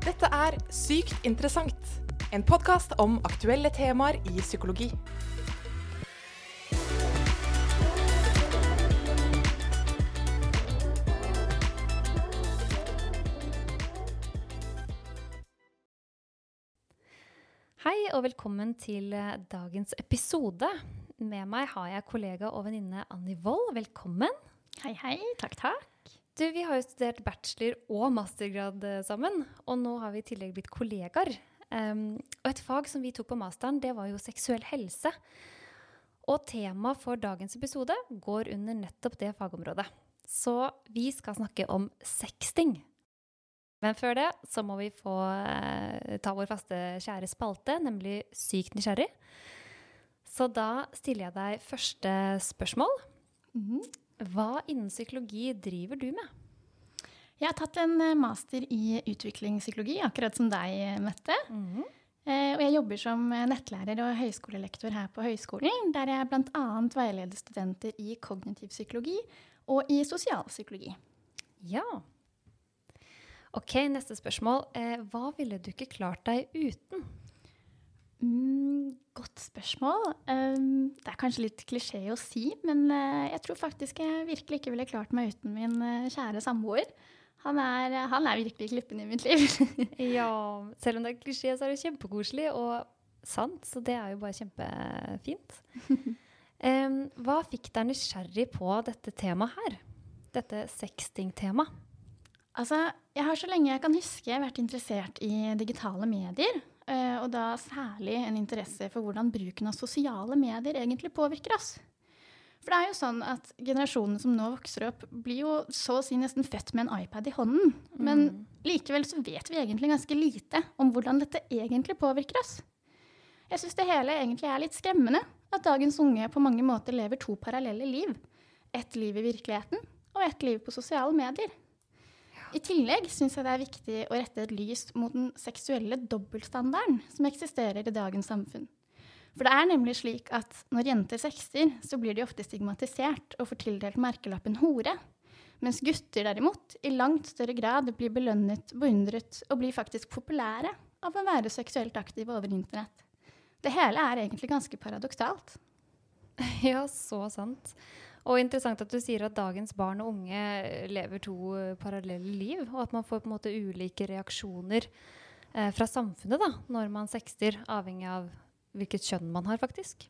Dette er Sykt interessant, en podkast om aktuelle temaer i psykologi. Hei og velkommen til eh, dagens episode. Med meg har jeg kollega og venninne Anni Wold. Velkommen. Hei, hei. Takk, takk. Du, Vi har jo studert bachelor og mastergrad eh, sammen, og nå har vi i tillegg blitt kollegaer. Um, og et fag som vi tok på masteren, det var jo seksuell helse. Og temaet for dagens episode går under nettopp det fagområdet. Så vi skal snakke om sexting. Men før det så må vi få eh, ta vår faste kjære spalte, nemlig Sykt nysgjerrig. Så da stiller jeg deg første spørsmål. Mhm. Hva innen psykologi driver du med? Jeg har tatt en eh, master i utviklingspsykologi, akkurat som deg, Mette. Eh, Og jeg jobber som eh, nettlærer og høyskolelektor her på høyskolen, der jeg bl.a. veileder studenter i kognitiv psykologi og i sosialpsykologi. Ja. Ok, neste spørsmål. Hva ville du ikke klart deg uten? Mm, godt spørsmål. Um, det er kanskje litt klisjé å si, men uh, jeg tror faktisk jeg virkelig ikke ville klart meg uten min uh, kjære samboer. Han er, han er virkelig klippen i mitt liv. Ja, selv om det er klisjé, så er det kjempekoselig og sant, så det er jo bare kjempefint. um, hva fikk deg nysgjerrig på dette temaet her? Dette sexting-temaet? Altså, jeg har så lenge jeg kan huske vært interessert i digitale medier. Eh, Og da særlig en interesse for hvordan bruken av sosiale medier egentlig påvirker oss. For det er jo sånn at generasjonene som nå vokser opp, blir jo så å si nesten født med en iPad i hånden. Men likevel så vet vi egentlig ganske lite om hvordan dette egentlig påvirker oss. Jeg syns det hele egentlig er litt skremmende at dagens unge på mange måter lever to parallelle liv. Et liv i virkeligheten og et liv på sosiale medier. I tillegg syns jeg det er viktig å rette et lys mot den seksuelle dobbeltstandarden som eksisterer i dagens samfunn. For det er nemlig slik at når jenter sexer, så blir de ofte stigmatisert og får tildelt merkelappen hore. Mens gutter derimot i langt større grad blir belønnet, beundret og blir faktisk populære av å være seksuelt aktive over internett. Det hele er egentlig ganske paradoksalt. Ja, så sant. Og interessant at du sier at dagens barn og unge lever to eh, parallelle liv, og at man får på en måte ulike reaksjoner eh, fra samfunnet da, når man sexter, avhengig av hvilket kjønn man har, faktisk.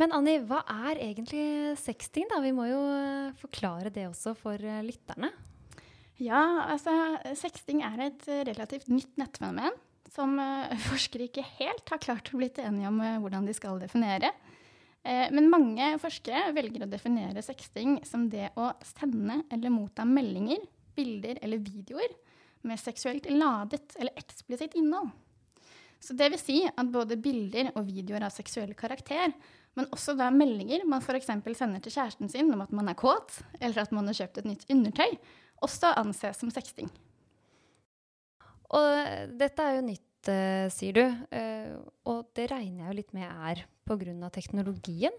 Men Anni, hva er egentlig sexting? da? Vi må jo eh, forklare det også for eh, lytterne. Ja, altså sexting er et eh, relativt nytt nettfenomen som eh, forskere ikke helt har klart å blitt enige om eh, hvordan de skal definere. Eh, men mange forskere velger å definere sexting som det å sende eller motta meldinger, bilder eller videoer med seksuelt ladet eller eksplisitt innhold. Så det vil si at både bilder og videoer av seksuell karakter, men også da meldinger man f.eks. sender til kjæresten sin om at man er kåt, eller at man har kjøpt et nytt undertøy, også anses som sexting. Og dette er jo nytt, eh, sier du. eh, og det regner jeg jo litt med er pga. teknologien.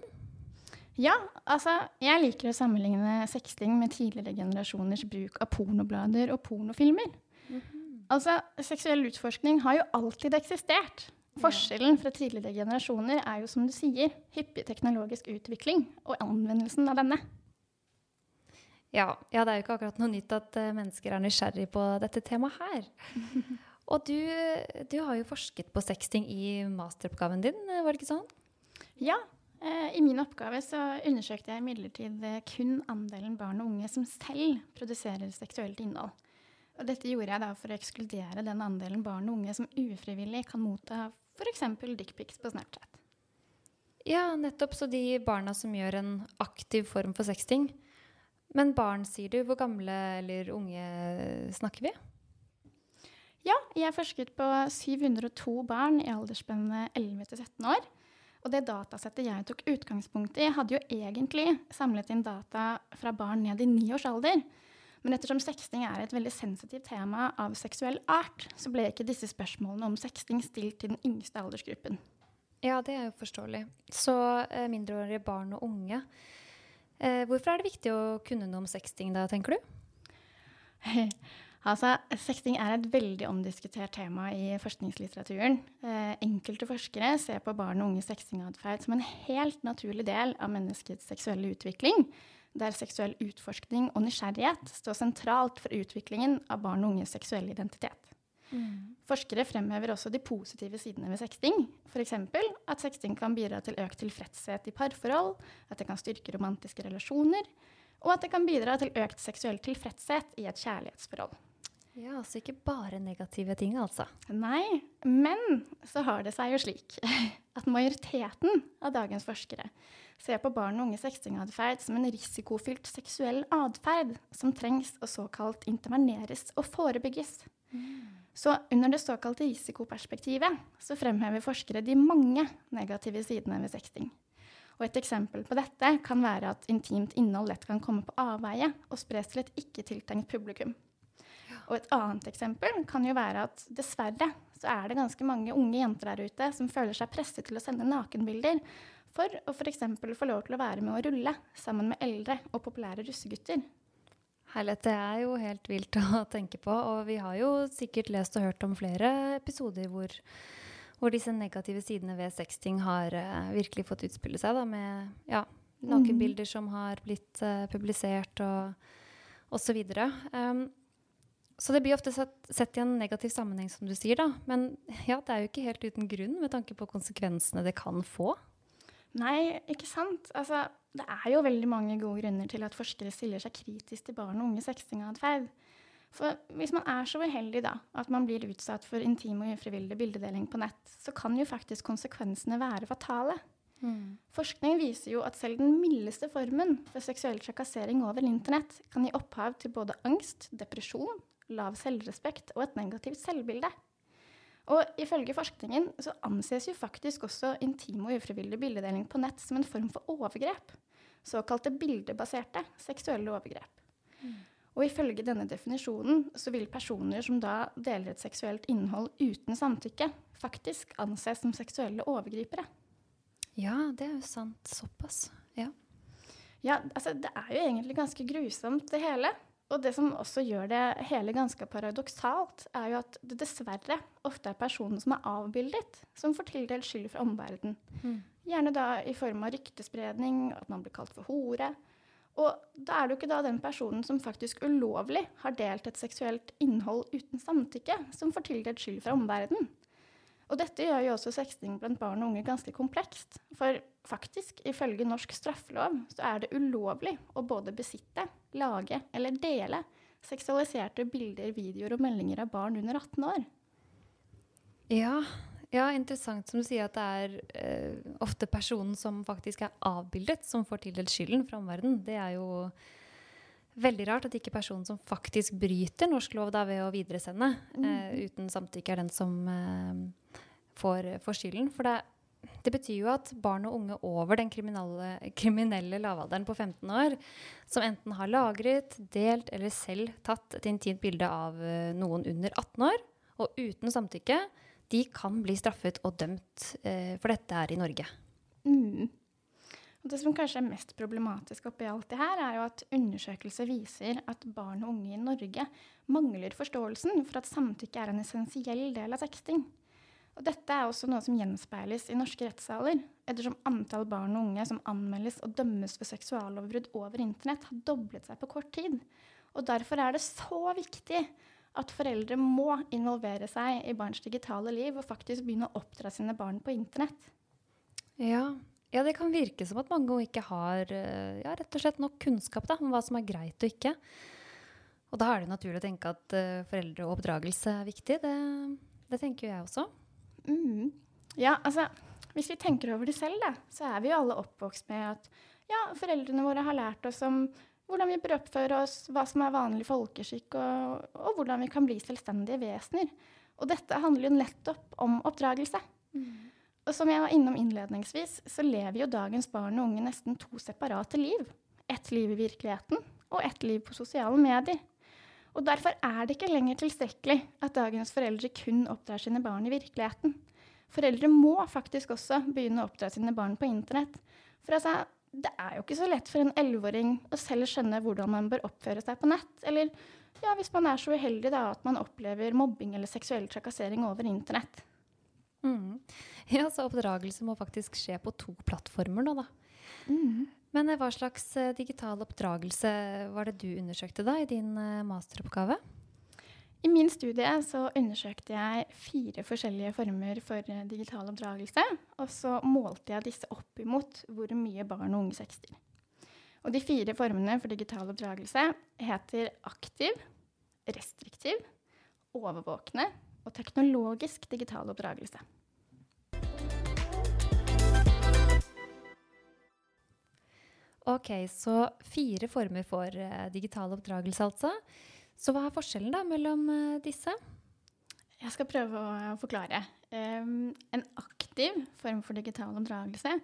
Ja, altså, jeg liker å sammenligne sexting med tidligere generasjoners bruk av pornoblader og pornofilmer. Altså, seksuell utforskning har jo alltid eksistert. Forskjellen fra tidligere generasjoner er jo, som du sier, hyppig teknologisk utvikling og anvendelsen av denne. Ja, ja, det er jo ikke akkurat noe nytt at eh, mennesker er nysgjerrig på dette temaet her. Og du, du har jo forsket på sexting i masteroppgaven din, var det ikke sånn? Ja, eh, i min oppgave så undersøkte jeg imidlertid eh, kun andelen barn og unge som selv produserer seksuelt innhold. Og dette gjorde jeg da for å ekskludere den andelen barn og unge som ufrivillig kan motta f.eks. dickpics på Snapchat. Ja, nettopp. Så de barna som gjør en aktiv form for sexting. Men barn, sier du. Hvor gamle eller unge snakker vi? Ja, jeg forsket på 702 barn i aldersspennet 11 til 17 år. Og det datasettet jeg tok utgangspunkt i, hadde jo egentlig samlet inn data fra barn ned i ni års alder. Men ettersom sexting er et veldig sensitivt tema av seksuell art, så ble ikke disse spørsmålene om sexting stilt til den yngste aldersgruppen. Ja, det er jo forståelig. Så eh, mindreårige barn og unge. Eh, hvorfor er det viktig å kunne noe om sexting da, tenker du? Altså, Sexting er et veldig omdiskutert tema i forskningslitteraturen. Eh, enkelte forskere ser på barn og unges sexingatferd som en helt naturlig del av menneskets seksuelle utvikling, der seksuell utforskning og nysgjerrighet står sentralt for utviklingen av barn og unges seksuelle identitet. Mm. Forskere fremhever også de positive sidene ved sexting. F.eks. at sexting kan bidra til økt tilfredshet i parforhold, at det kan styrke romantiske relasjoner, og at det kan bidra til økt seksuell tilfredshet i et kjærlighetsforhold. Ja, altså ikke bare negative ting, altså. Nei, men så har det seg jo slik at majoriteten av dagens forskere ser på barn og unge sexingatferd som en risikofylt seksuell atferd som trengs å såkalt interveneres og forebygges. Mm. Så under det såkalte risikoperspektivet så fremhever forskere de mange negative sidene ved sexting. Og et eksempel på dette kan være at intimt innhold lett kan komme på avveie og spres til et ikke tiltenkt publikum. Og et annet eksempel kan jo være at dessverre så er det ganske mange unge jenter der ute som føler seg presset til å sende nakenbilder for å f.eks. få lov til å være med å rulle sammen med eldre og populære russegutter. Herlighet, det er jo helt vilt å tenke på. Og vi har jo sikkert lest og hørt om flere episoder hvor, hvor disse negative sidene ved sexting har uh, virkelig fått utspille seg, da, med ja, nakenbilder mm. som har blitt uh, publisert og osv. Um, så det blir ofte sett, sett, i en negativ sammenheng, som du sier. da. Men ja, det er jo ikke helt uten grunn med tanke på konsekvensene det kan få. Nei, ikke sant. Altså, det er jo veldig mange gode grunner til at forskere stiller seg kritisk til barn og unge sextingatferd. For hvis man er så uheldig da, at man blir utsatt for intim og ufrivillig bildedeling på nett, så kan jo faktisk konsekvensene være fatale. Mm. Forskning viser jo at selv den mildeste formen for seksuell trakassering over internett kan gi opphav til både angst, depresjon, lav selvrespekt og et negativt selvbilde. Og ifølge forskningen så anses jo faktisk også intim og ufrivillig bildedeling på nett som en form for overgrep. Såkalte bildebaserte seksuelle overgrep. Mm. Og ifølge denne definisjonen så vil personer som da deler et seksuelt innhold uten samtykke, faktisk anses som seksuelle overgripere. Ja, det er jo sant. Såpass. Ja. Ja, altså det er jo egentlig ganske grusomt, det hele. Og det som også gjør det hele ganske paradoksalt, er jo at det dessverre ofte er personen som er avbildet, som får tildelt skyld fra omverdenen. Mm. Gjerne da i form av ryktespredning, at man blir kalt for hore. Og da er det jo ikke da den personen som faktisk ulovlig har delt et seksuelt innhold uten samtykke, som får tildelt skyld fra omverdenen. Og dette gjør jo også sexting blant barn og unge ganske komplekst. For faktisk, ifølge norsk straffelov, så er det ulovlig å både besitte, lage eller dele seksualiserte bilder, videoer og meldinger av barn under 18 år. Ja, ja interessant som du sier at det er eh, ofte personen som faktisk er avbildet, som får tildelt skylden fra omverdenen. Det er jo veldig rart at ikke personen som faktisk bryter norsk lov da, ved å videresende mm. eh, uten samtykke, er den som eh, får, får skylden. For det, det, betyr jo at barn og unge over den kriminelle, kriminelle lavalderen på 15 år, som enten har lagret, delt eller selv tatt et intimt bilde av eh, noen under 18 år, og uten samtykke, de kan bli straffet og dømt eh, for dette her i Norge. Mm. Og det som kanskje er mest problematisk oppi alt det her, er jo at undersøkelser viser at barn og unge i Norge mangler forståelsen for at samtykke er en essensiell del av teksting. Og dette er også noe som gjenspeiles i norske rettssaler, ettersom antall barn og unge som anmeldes og dømmes for seksuallovbrudd over internett, har doblet seg på kort tid. Og derfor er det så viktig at foreldre må involvere seg i barns digitale liv og faktisk begynne å oppdra sine barn på internett. Ja, ja, det kan virke som at mange ikke har eh, ja, rett og slett nok kunnskap da, om hva som er greit og ikke. Og da er det naturlig å tenke at uh, foreldre og oppdragelse er viktig. Det, det tenker jo jeg også. Mm. Ja, altså Hvis vi tenker over det selv, da, så er vi jo alle oppvokst med at ja, foreldrene våre har lært oss om hvordan vi bør oppføre oss, hva som er vanlig folkeskikk, og, og hvordan vi kan bli selvstendige vesener. Og dette handler jo nettopp om oppdragelse. Mm. Og som jeg var innom innledningsvis, så lever jo dagens barn og unge nesten to separate liv. Ett liv i virkeligheten og ett liv på sosiale medier. Og Derfor er det ikke lenger tilstrekkelig at dagens foreldre kun oppdrar sine barn i virkeligheten. Foreldre må faktisk også begynne å oppdra sine barn på internett. For altså, det er jo ikke så lett for en elleveåring å selv skjønne hvordan man bør oppføre seg på nett, eller ja, hvis man er så uheldig da, at man opplever mobbing eller seksuell trakassering over internett. Mm. Ja, så oppdragelse må faktisk skje på to plattformer nå, da. Mm. Men eh, hva slags eh, digital oppdragelse var det du undersøkte da i din eh, masteroppgave? I min studie så undersøkte jeg fire forskjellige former for digital oppdragelse. Og så målte jeg disse opp imot hvor mye barn og unge sekster. Og de fire formene for digital oppdragelse heter aktiv, restriktiv, overvåkende og teknologisk digital oppdragelse. Ok, så fire former for uh, digital oppdragelse, altså. Så hva er forskjellen da mellom uh, disse? Jeg skal prøve å forklare. Um, en aktiv form for digital oppdragelse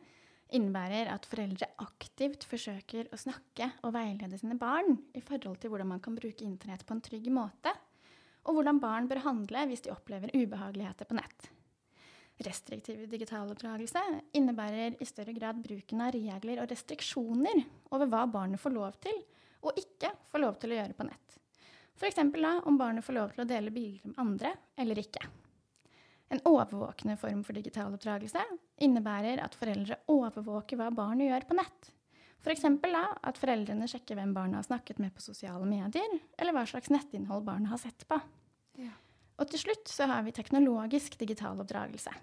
innebærer at foreldre aktivt forsøker å snakke og veilede sine barn i forhold til hvordan man kan bruke internett på en trygg måte, og hvordan barn bør handle hvis de opplever ubehageligheter på nett. Restriktiv digital oppdragelse innebærer i større grad bruken av regler og restriksjoner over hva barnet får lov til og ikke får lov til å gjøre på nett. F.eks. om barnet får lov til å dele bilder med andre eller ikke. En overvåkende form for digital oppdragelse innebærer at foreldre overvåker hva barnet gjør på nett. F.eks. da at foreldrene sjekker hvem barnet har snakket med på sosiale medier, eller hva slags nettinnhold barnet har sett på. Ja. Og til slutt så har vi teknologisk digital oppdragelse.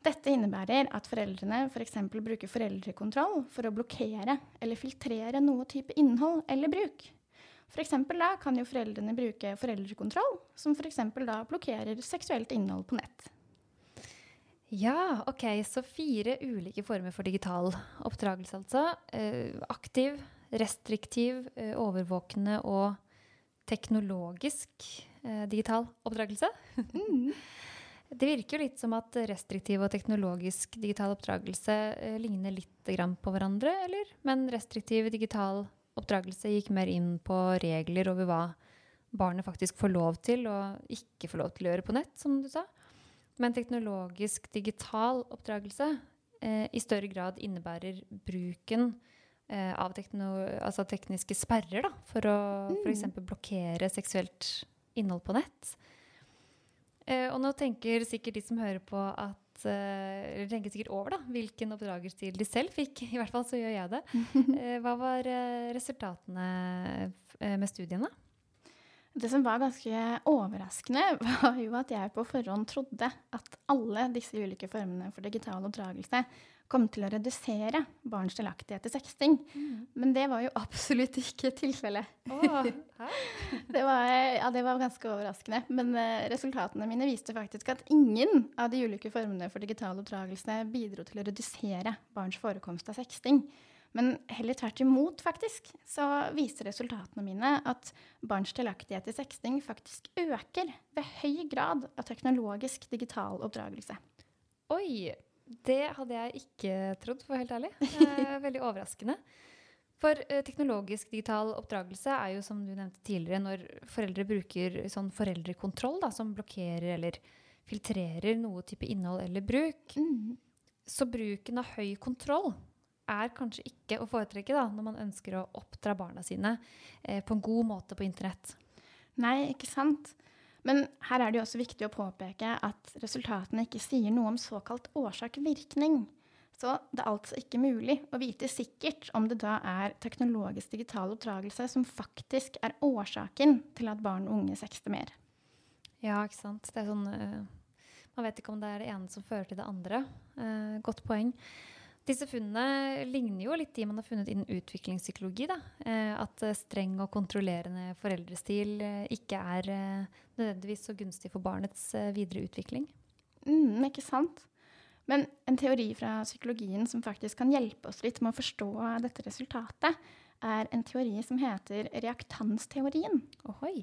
Dette innebærer at foreldrene f.eks. For bruker foreldrekontroll for å blokkere eller filtrere noe type innhold eller bruk. For da kan jo foreldrene bruke foreldrekontroll, som f.eks. da blokkerer seksuelt innhold på nett. Ja, ok. Så fire ulike former for digital oppdragelse, altså. Eh, aktiv, restriktiv, eh, overvåkende og teknologisk digital oppdragelse. Mm. Det virker jo litt som at restriktiv og teknologisk digital oppdragelse eh, ligner litt på hverandre, eller? Men restriktiv digital oppdragelse gikk mer inn på regler over hva barnet faktisk får lov til og ikke får lov til å gjøre på nett, som du sa. Men teknologisk digital oppdragelse eh, i større grad innebærer bruken eh, av altså tekniske sperrer da, for å Mm. f.eks. blokkere seksuelt innhold på nett. Eh, og nå tenker sikkert de som hører på at eh, eller tenker sikkert over da, hvilken oppdragerstil de selv fikk. I hvert fall så gjør jeg det. Eh, hva var resultatene med studiene? Det som var ganske overraskende, var jo at jeg på forhånd trodde at alle disse ulike formene for digital oppdragelse kom til å redusere barns delaktighet i sexting. Men det var jo absolutt ikke tilfellet. Det var, ja, det var ganske overraskende. Men uh, resultatene mine viste faktisk at ingen av de ulike formene for digital oppdragelse bidro til å redusere barns forekomst av sexting. Men heller tvert imot, faktisk, så viser resultatene mine at barns delaktighet i sexting faktisk øker ved høy grad av teknologisk digital oppdragelse. Oi! Det hadde jeg ikke trodd, for å være helt ærlig. Eh, veldig overraskende. For eh, teknologisk digital oppdragelse er jo, som du nevnte tidligere, når foreldre bruker sånn foreldrekontroll, da, som blokkerer eller filtrerer noe type innhold eller bruk. Så bruken av høy kontroll er kanskje ikke å foretrekke da, når man ønsker å oppdra barna sine eh, på en god måte på internett. Nei, ikke sant? Men her er det jo også viktig å påpeke at resultatene ikke sier noe om såkalt årsak-virkning. Så det er altså ikke mulig å vite sikkert om det da er teknologisk digital oppdragelse som faktisk er årsaken til at barn og unge sexter mer. Ja, ikke sant. Det er sånn, uh, man vet ikke om det er det ene som fører til det andre. Uh, godt poeng. Disse funnene ligner jo litt de man har funnet innen utviklingspsykologi. Da. Eh, at eh, streng og kontrollerende foreldrestil eh, ikke er nødvendigvis så gunstig for barnets videre utvikling. Mm, ikke sant? Men en teori fra psykologien som faktisk kan hjelpe oss litt med å forstå dette resultatet, er en teori som heter reaktansteorien. Ohoi.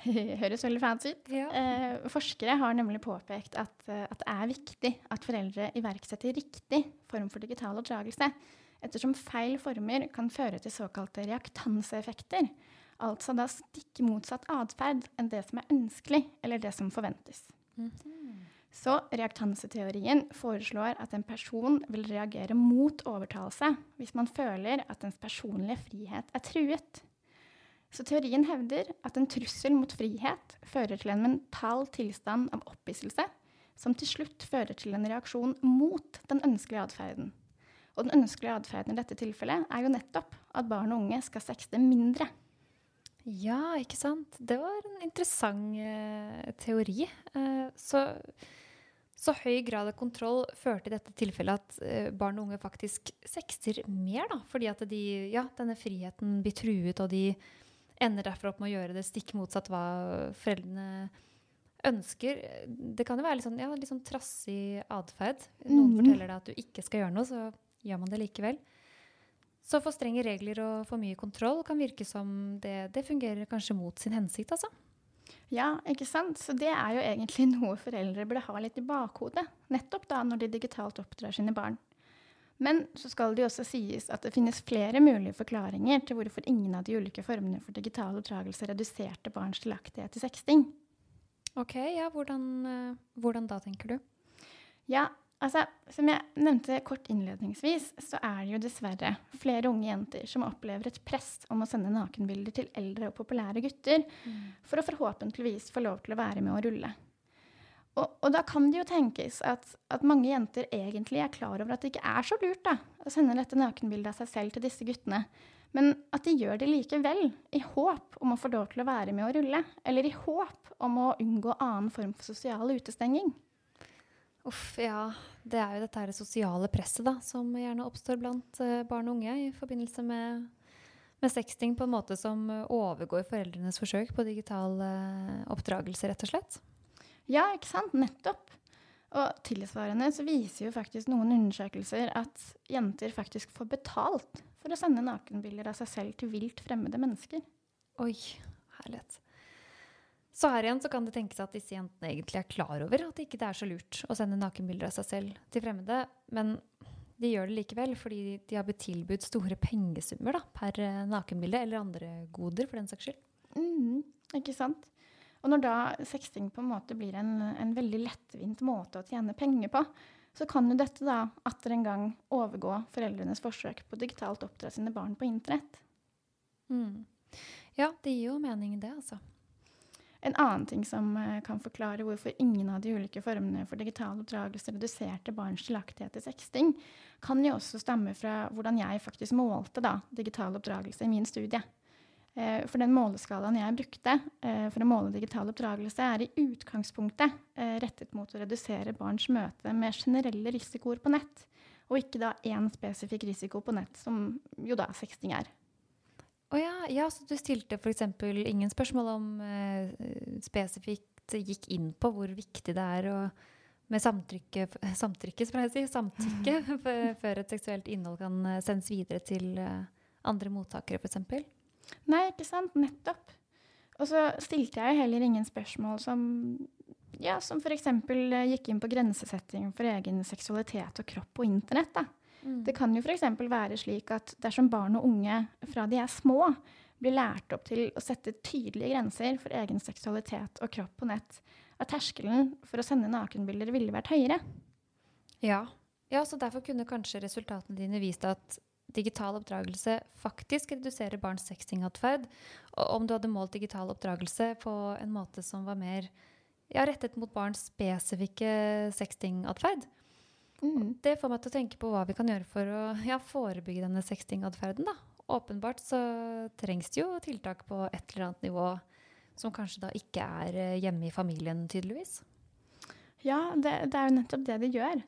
Høres veldig fancy ut. Ja. Eh, forskere har nemlig påpekt at, eh, at det er viktig at foreldre iverksetter riktig form for digital oppdragelse, ettersom feil former kan føre til såkalte reaktanseeffekter. Altså da stikk motsatt atferd enn det som er ønskelig, eller det som forventes. Så reaktanseteorien foreslår at en person vil reagere mot overtalelse hvis man føler at ens personlige frihet er truet. Så teorien hevder at en trussel mot frihet fører til en mental tilstand av opphisselse, som til slutt fører til en reaksjon mot den ønskelige atferden. Og den ønskelige atferden i dette tilfellet er jo nettopp at barn og unge skal sexte mindre. Ja, ikke sant. Det var en interessant eh, teori. Eh, så, så, høy grad av kontroll førte i dette tilfellet at eh, barn og unge faktisk sexter mer, da. Fordi at de, ja, denne friheten blir truet, og de ender derfor opp med å gjøre det stikk motsatt hva foreldrene ønsker. Det kan jo være litt sånn, ja, litt sånn trassig atferd. Noen mm. forteller deg at du ikke skal gjøre noe, så gjør man det likevel. Så for strenge regler og for mye kontroll kan virke som det, det fungerer kanskje mot sin hensikt, altså. Ja, ikke sant. Så det er jo egentlig noe foreldre burde ha litt i bakhodet. Nettopp da når de digitalt oppdrar sine barn. Men så skal det jo også sies at det finnes flere mulige forklaringer til hvorfor ingen av de ulike formene for digital oppdragelse reduserte barns delaktighet i sexting. Ok, ja, hvordan, eh, hvordan da, tenker du? Ja, Altså, som jeg nevnte kort innledningsvis, så er det jo dessverre flere unge jenter som opplever et press om å sende nakenbilder til eldre og populære gutter mm. for å forhåpentligvis få lov til å være med å rulle. Og, og da kan det jo tenkes at, at, mange jenter egentlig er klar over at det ikke er så lurt da, å sende dette nakenbildet av seg selv til disse guttene, men at de gjør det likevel, i håp om å få lov til å være med og rulle, eller i håp om å unngå annen form for sosial utestenging. Uff, ja. Det er jo dette her sosiale presset da, som gjerne oppstår blant uh, barn og unge i forbindelse med, med sexting på en måte som overgår foreldrenes forsøk på digital uh, oppdragelse, rett og slett. Ja, ikke sant? Nettopp. Og tilsvarende så viser jo faktisk noen undersøkelser at jenter faktisk får betalt for å sende nakenbilder av seg selv til vilt fremmede mennesker. Oi, herlighet. Så her igjen så kan det tenkes at disse jentene egentlig er klar over at det ikke er så lurt å sende nakenbilder av seg selv til fremmede, men de gjør det likevel fordi de har blitt tilbudt store pengesummer da, per eh, nakenbilde, eller andre goder for den saks skyld. Mm, ikke sant? Og når da sexting på en måte blir en, en veldig lettvint måte å tjene penger på, så kan jo dette da atter en gang overgå foreldrenes forsøk på digitalt oppdra sine barn på internett. Mm. Ja, det gir jo mening, det, altså. En annen ting som eh, kan forklare hvorfor ingen av de ulike formene for digital oppdragelse reduserte barns delaktighet i sexting, kan jo også stamme fra hvordan jeg faktisk målte da, digital oppdragelse i min studie. Eh, for den måleskalaen jeg brukte eh, for å måle digital oppdragelse, er i utgangspunktet rettet mot å redusere barns møte med generelle risikoer på nett, og ikke da én spesifikk risiko på nett, som jo da sexting er. Å oh ja, ja, så du stilte f.eks. ingen spørsmål om eh, spesifikt gikk inn på hvor viktig det er å, med samtykke, samtykke, si, samtykke før et seksuelt innhold kan eh, sendes videre til eh, andre mottakere, f.eks.? Nei, ikke sant. Nettopp. Og så stilte jeg heller ingen spørsmål som ja, som f.eks. Eh, gikk inn på grensesetting for egen seksualitet og kropp på internett. Mm. Det kan jo f.eks. være slik at dersom barn og unge fra de er små, blir lært opp til å sette tydelige grenser for egen seksualitet og kropp på nett, at terskelen for å sende nakenbilder ville vært høyere. Ja. ja, så derfor kunne kanskje resultatene dine vist at digital oppdragelse faktisk reduserer barns sextingatferd, om du hadde målt digital oppdragelse på en måte som var mer ja, rettet mot barns spesifikke sextingatferd. Mm. Det får meg til å tenke på hva vi kan gjøre for å ja, forebygge denne sexting-atferden. Åpenbart så trengs det jo tiltak på et eller annet nivå som kanskje da ikke er eh, hjemme i familien, tydeligvis. Ja, det, det er jo nettopp det det gjør.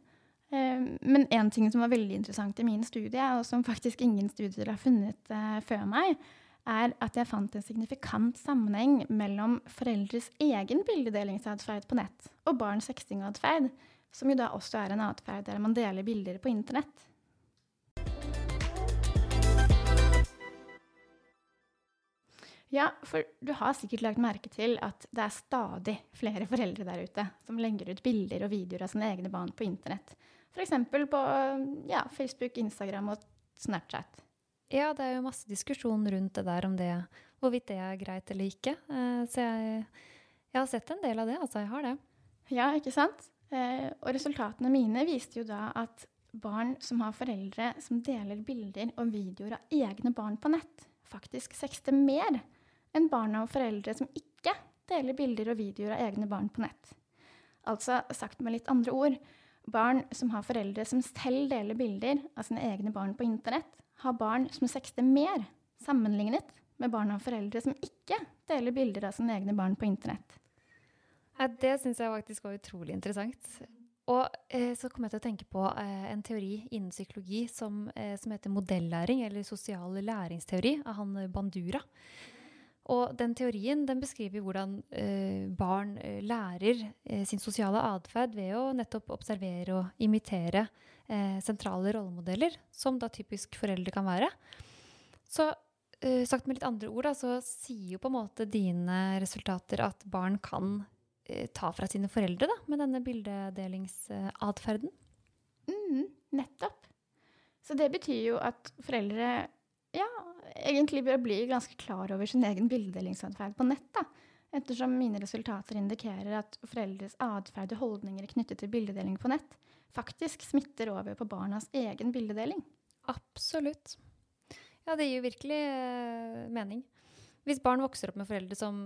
Eh, men en ting som var veldig interessant i min studie, og som faktisk ingen studier har funnet eh, før meg, er at jeg fant en signifikant sammenheng mellom foreldres egen bildedelingsadferd på nett og barns sextingatferd som jo da også er en atferd der man deler bilder på internett. Ja, for du har sikkert lagt merke til at det er stadig flere foreldre der ute som legger ut bilder og videoer av sine egne barn på internett. F.eks. på ja, Facebook, Instagram og Snapchat. Ja, det er jo masse diskusjon rundt det der om det, hvorvidt det er greit eller ikke. Eh, så jeg, jeg har sett en del av det, altså. Jeg har det. Ja, ikke sant? Eh, og resultatene mine viste jo da at barn som har foreldre som deler bilder og videoer av egne barn på nett, faktisk sexter mer enn barna og foreldre som ikke deler bilder og videoer av egne barn på nett. Altså sagt med litt andre ord barn som har foreldre som selv deler bilder av sine egne barn på internett, har barn som sekster mer sammenlignet med barn av foreldre som ikke deler bilder av sine egne barn på internett. Ja, det syns jeg faktisk var utrolig interessant. Og eh, så kom jeg til å tenke på eh, en teori innen psykologi som, eh, som, heter modellæring, eller sosial læringsteori, av han Bandura. Og den teorien den beskriver hvordan eh, barn eh, lærer eh, sin sosiale atferd ved å nettopp observere og imitere sentrale rollemodeller, som da typisk foreldre kan være. Så sagt med litt andre ord, da, så sier jo på en måte dine resultater at barn kan ta fra sine foreldre da, med denne bildedelingsadferden. Mm, nettopp. Så det betyr jo at foreldre ja, egentlig bør bli ganske klar over sin egen bildedelingsatferd på nett. da. Ettersom mine resultater indikerer at foreldres atferd og holdninger knyttet til bildedeling på nett faktisk smitter over på barnas egen bildedeling. Absolutt. Ja, det gir jo virkelig eh, mening. Hvis barn vokser opp med foreldre som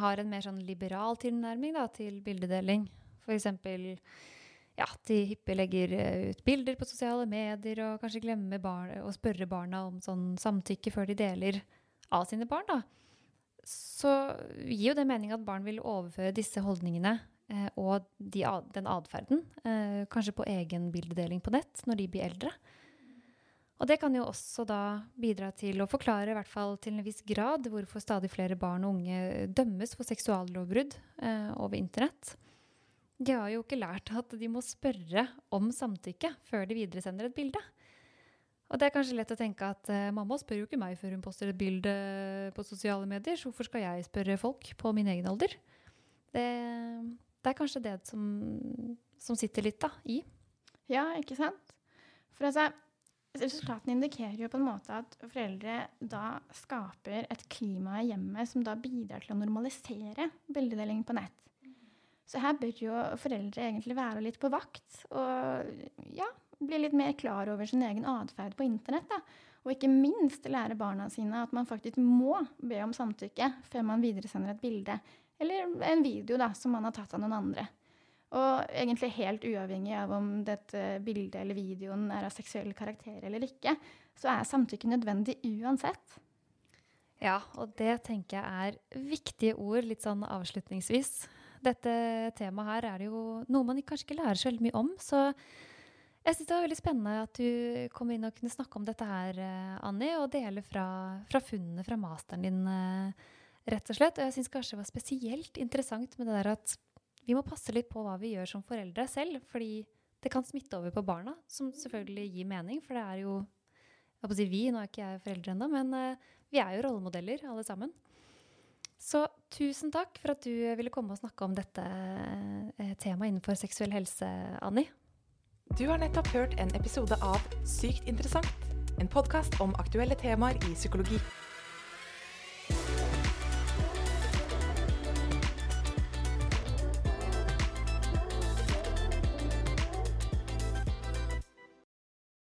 har en mer sånn liberal tilnærming da, til bildedeling, f.eks ja, de hyppig legger eh, ut bilder på sosiale medier og kanskje glemmer barn, å spørre barna om sånn samtykke før de deler av sine barn, da, så gir jo det mening at barn vil overføre disse holdningene eh, og de, den atferden eh, kanskje på egen bildedeling på nett når de blir eldre. Og det kan jo også da bidra til å forklare, i hvert fall til en viss grad, hvorfor stadig flere barn og unge dømmes for seksuallovbrudd eh, over internett. De har jo ikke lært at de må spørre om samtykke før de videresender et bilde. Og det er kanskje lett å tenke at uh, mamma spør jo ikke meg før hun poster et bilde på sosiale medier, så hvorfor skal jeg spørre folk på min egen alder? Det, det er kanskje det som, som, sitter litt da, i. Ja, ikke sant? For altså, resultatene indikerer jo på en måte at foreldre da skaper et klima i hjemmet som da bidrar til å normalisere bildedeling på nett. Så her bør jo foreldre egentlig være litt på vakt og ja, bli litt mer klar over sin egen atferd på internett. Da. Og ikke minst lære barna sine at man faktisk må be om samtykke før man videresender et bilde eller en video da, som man har tatt av noen andre. Og egentlig helt uavhengig av om dette bildet eller videoen er av seksuell karakter eller ikke, så er samtykke nødvendig uansett. Ja, og det tenker jeg er viktige ord litt sånn avslutningsvis dette temaet her er jo noe man kanskje ikke lærer så veldig mye om. Så jeg syns det var veldig spennende at du kom inn og kunne snakke om dette her, eh, Anni, og dele fra, fra funnene fra masteren din, eh, rett og slett. Og jeg syns kanskje det var spesielt interessant med det der at vi må passe litt på hva vi gjør som foreldre selv, fordi det kan smitte over på barna, som selvfølgelig gir mening, for det er jo jeg å si vi, nå er ikke jeg foreldre ennå, men uh, vi er jo rollemodeller alle sammen. Så tusen takk for at du ville komme og snakke om dette eh, temaet innenfor seksuell helse, Anni. Du har nettopp hørt en episode av Sykt interessant, en podkast om aktuelle temaer i psykologi.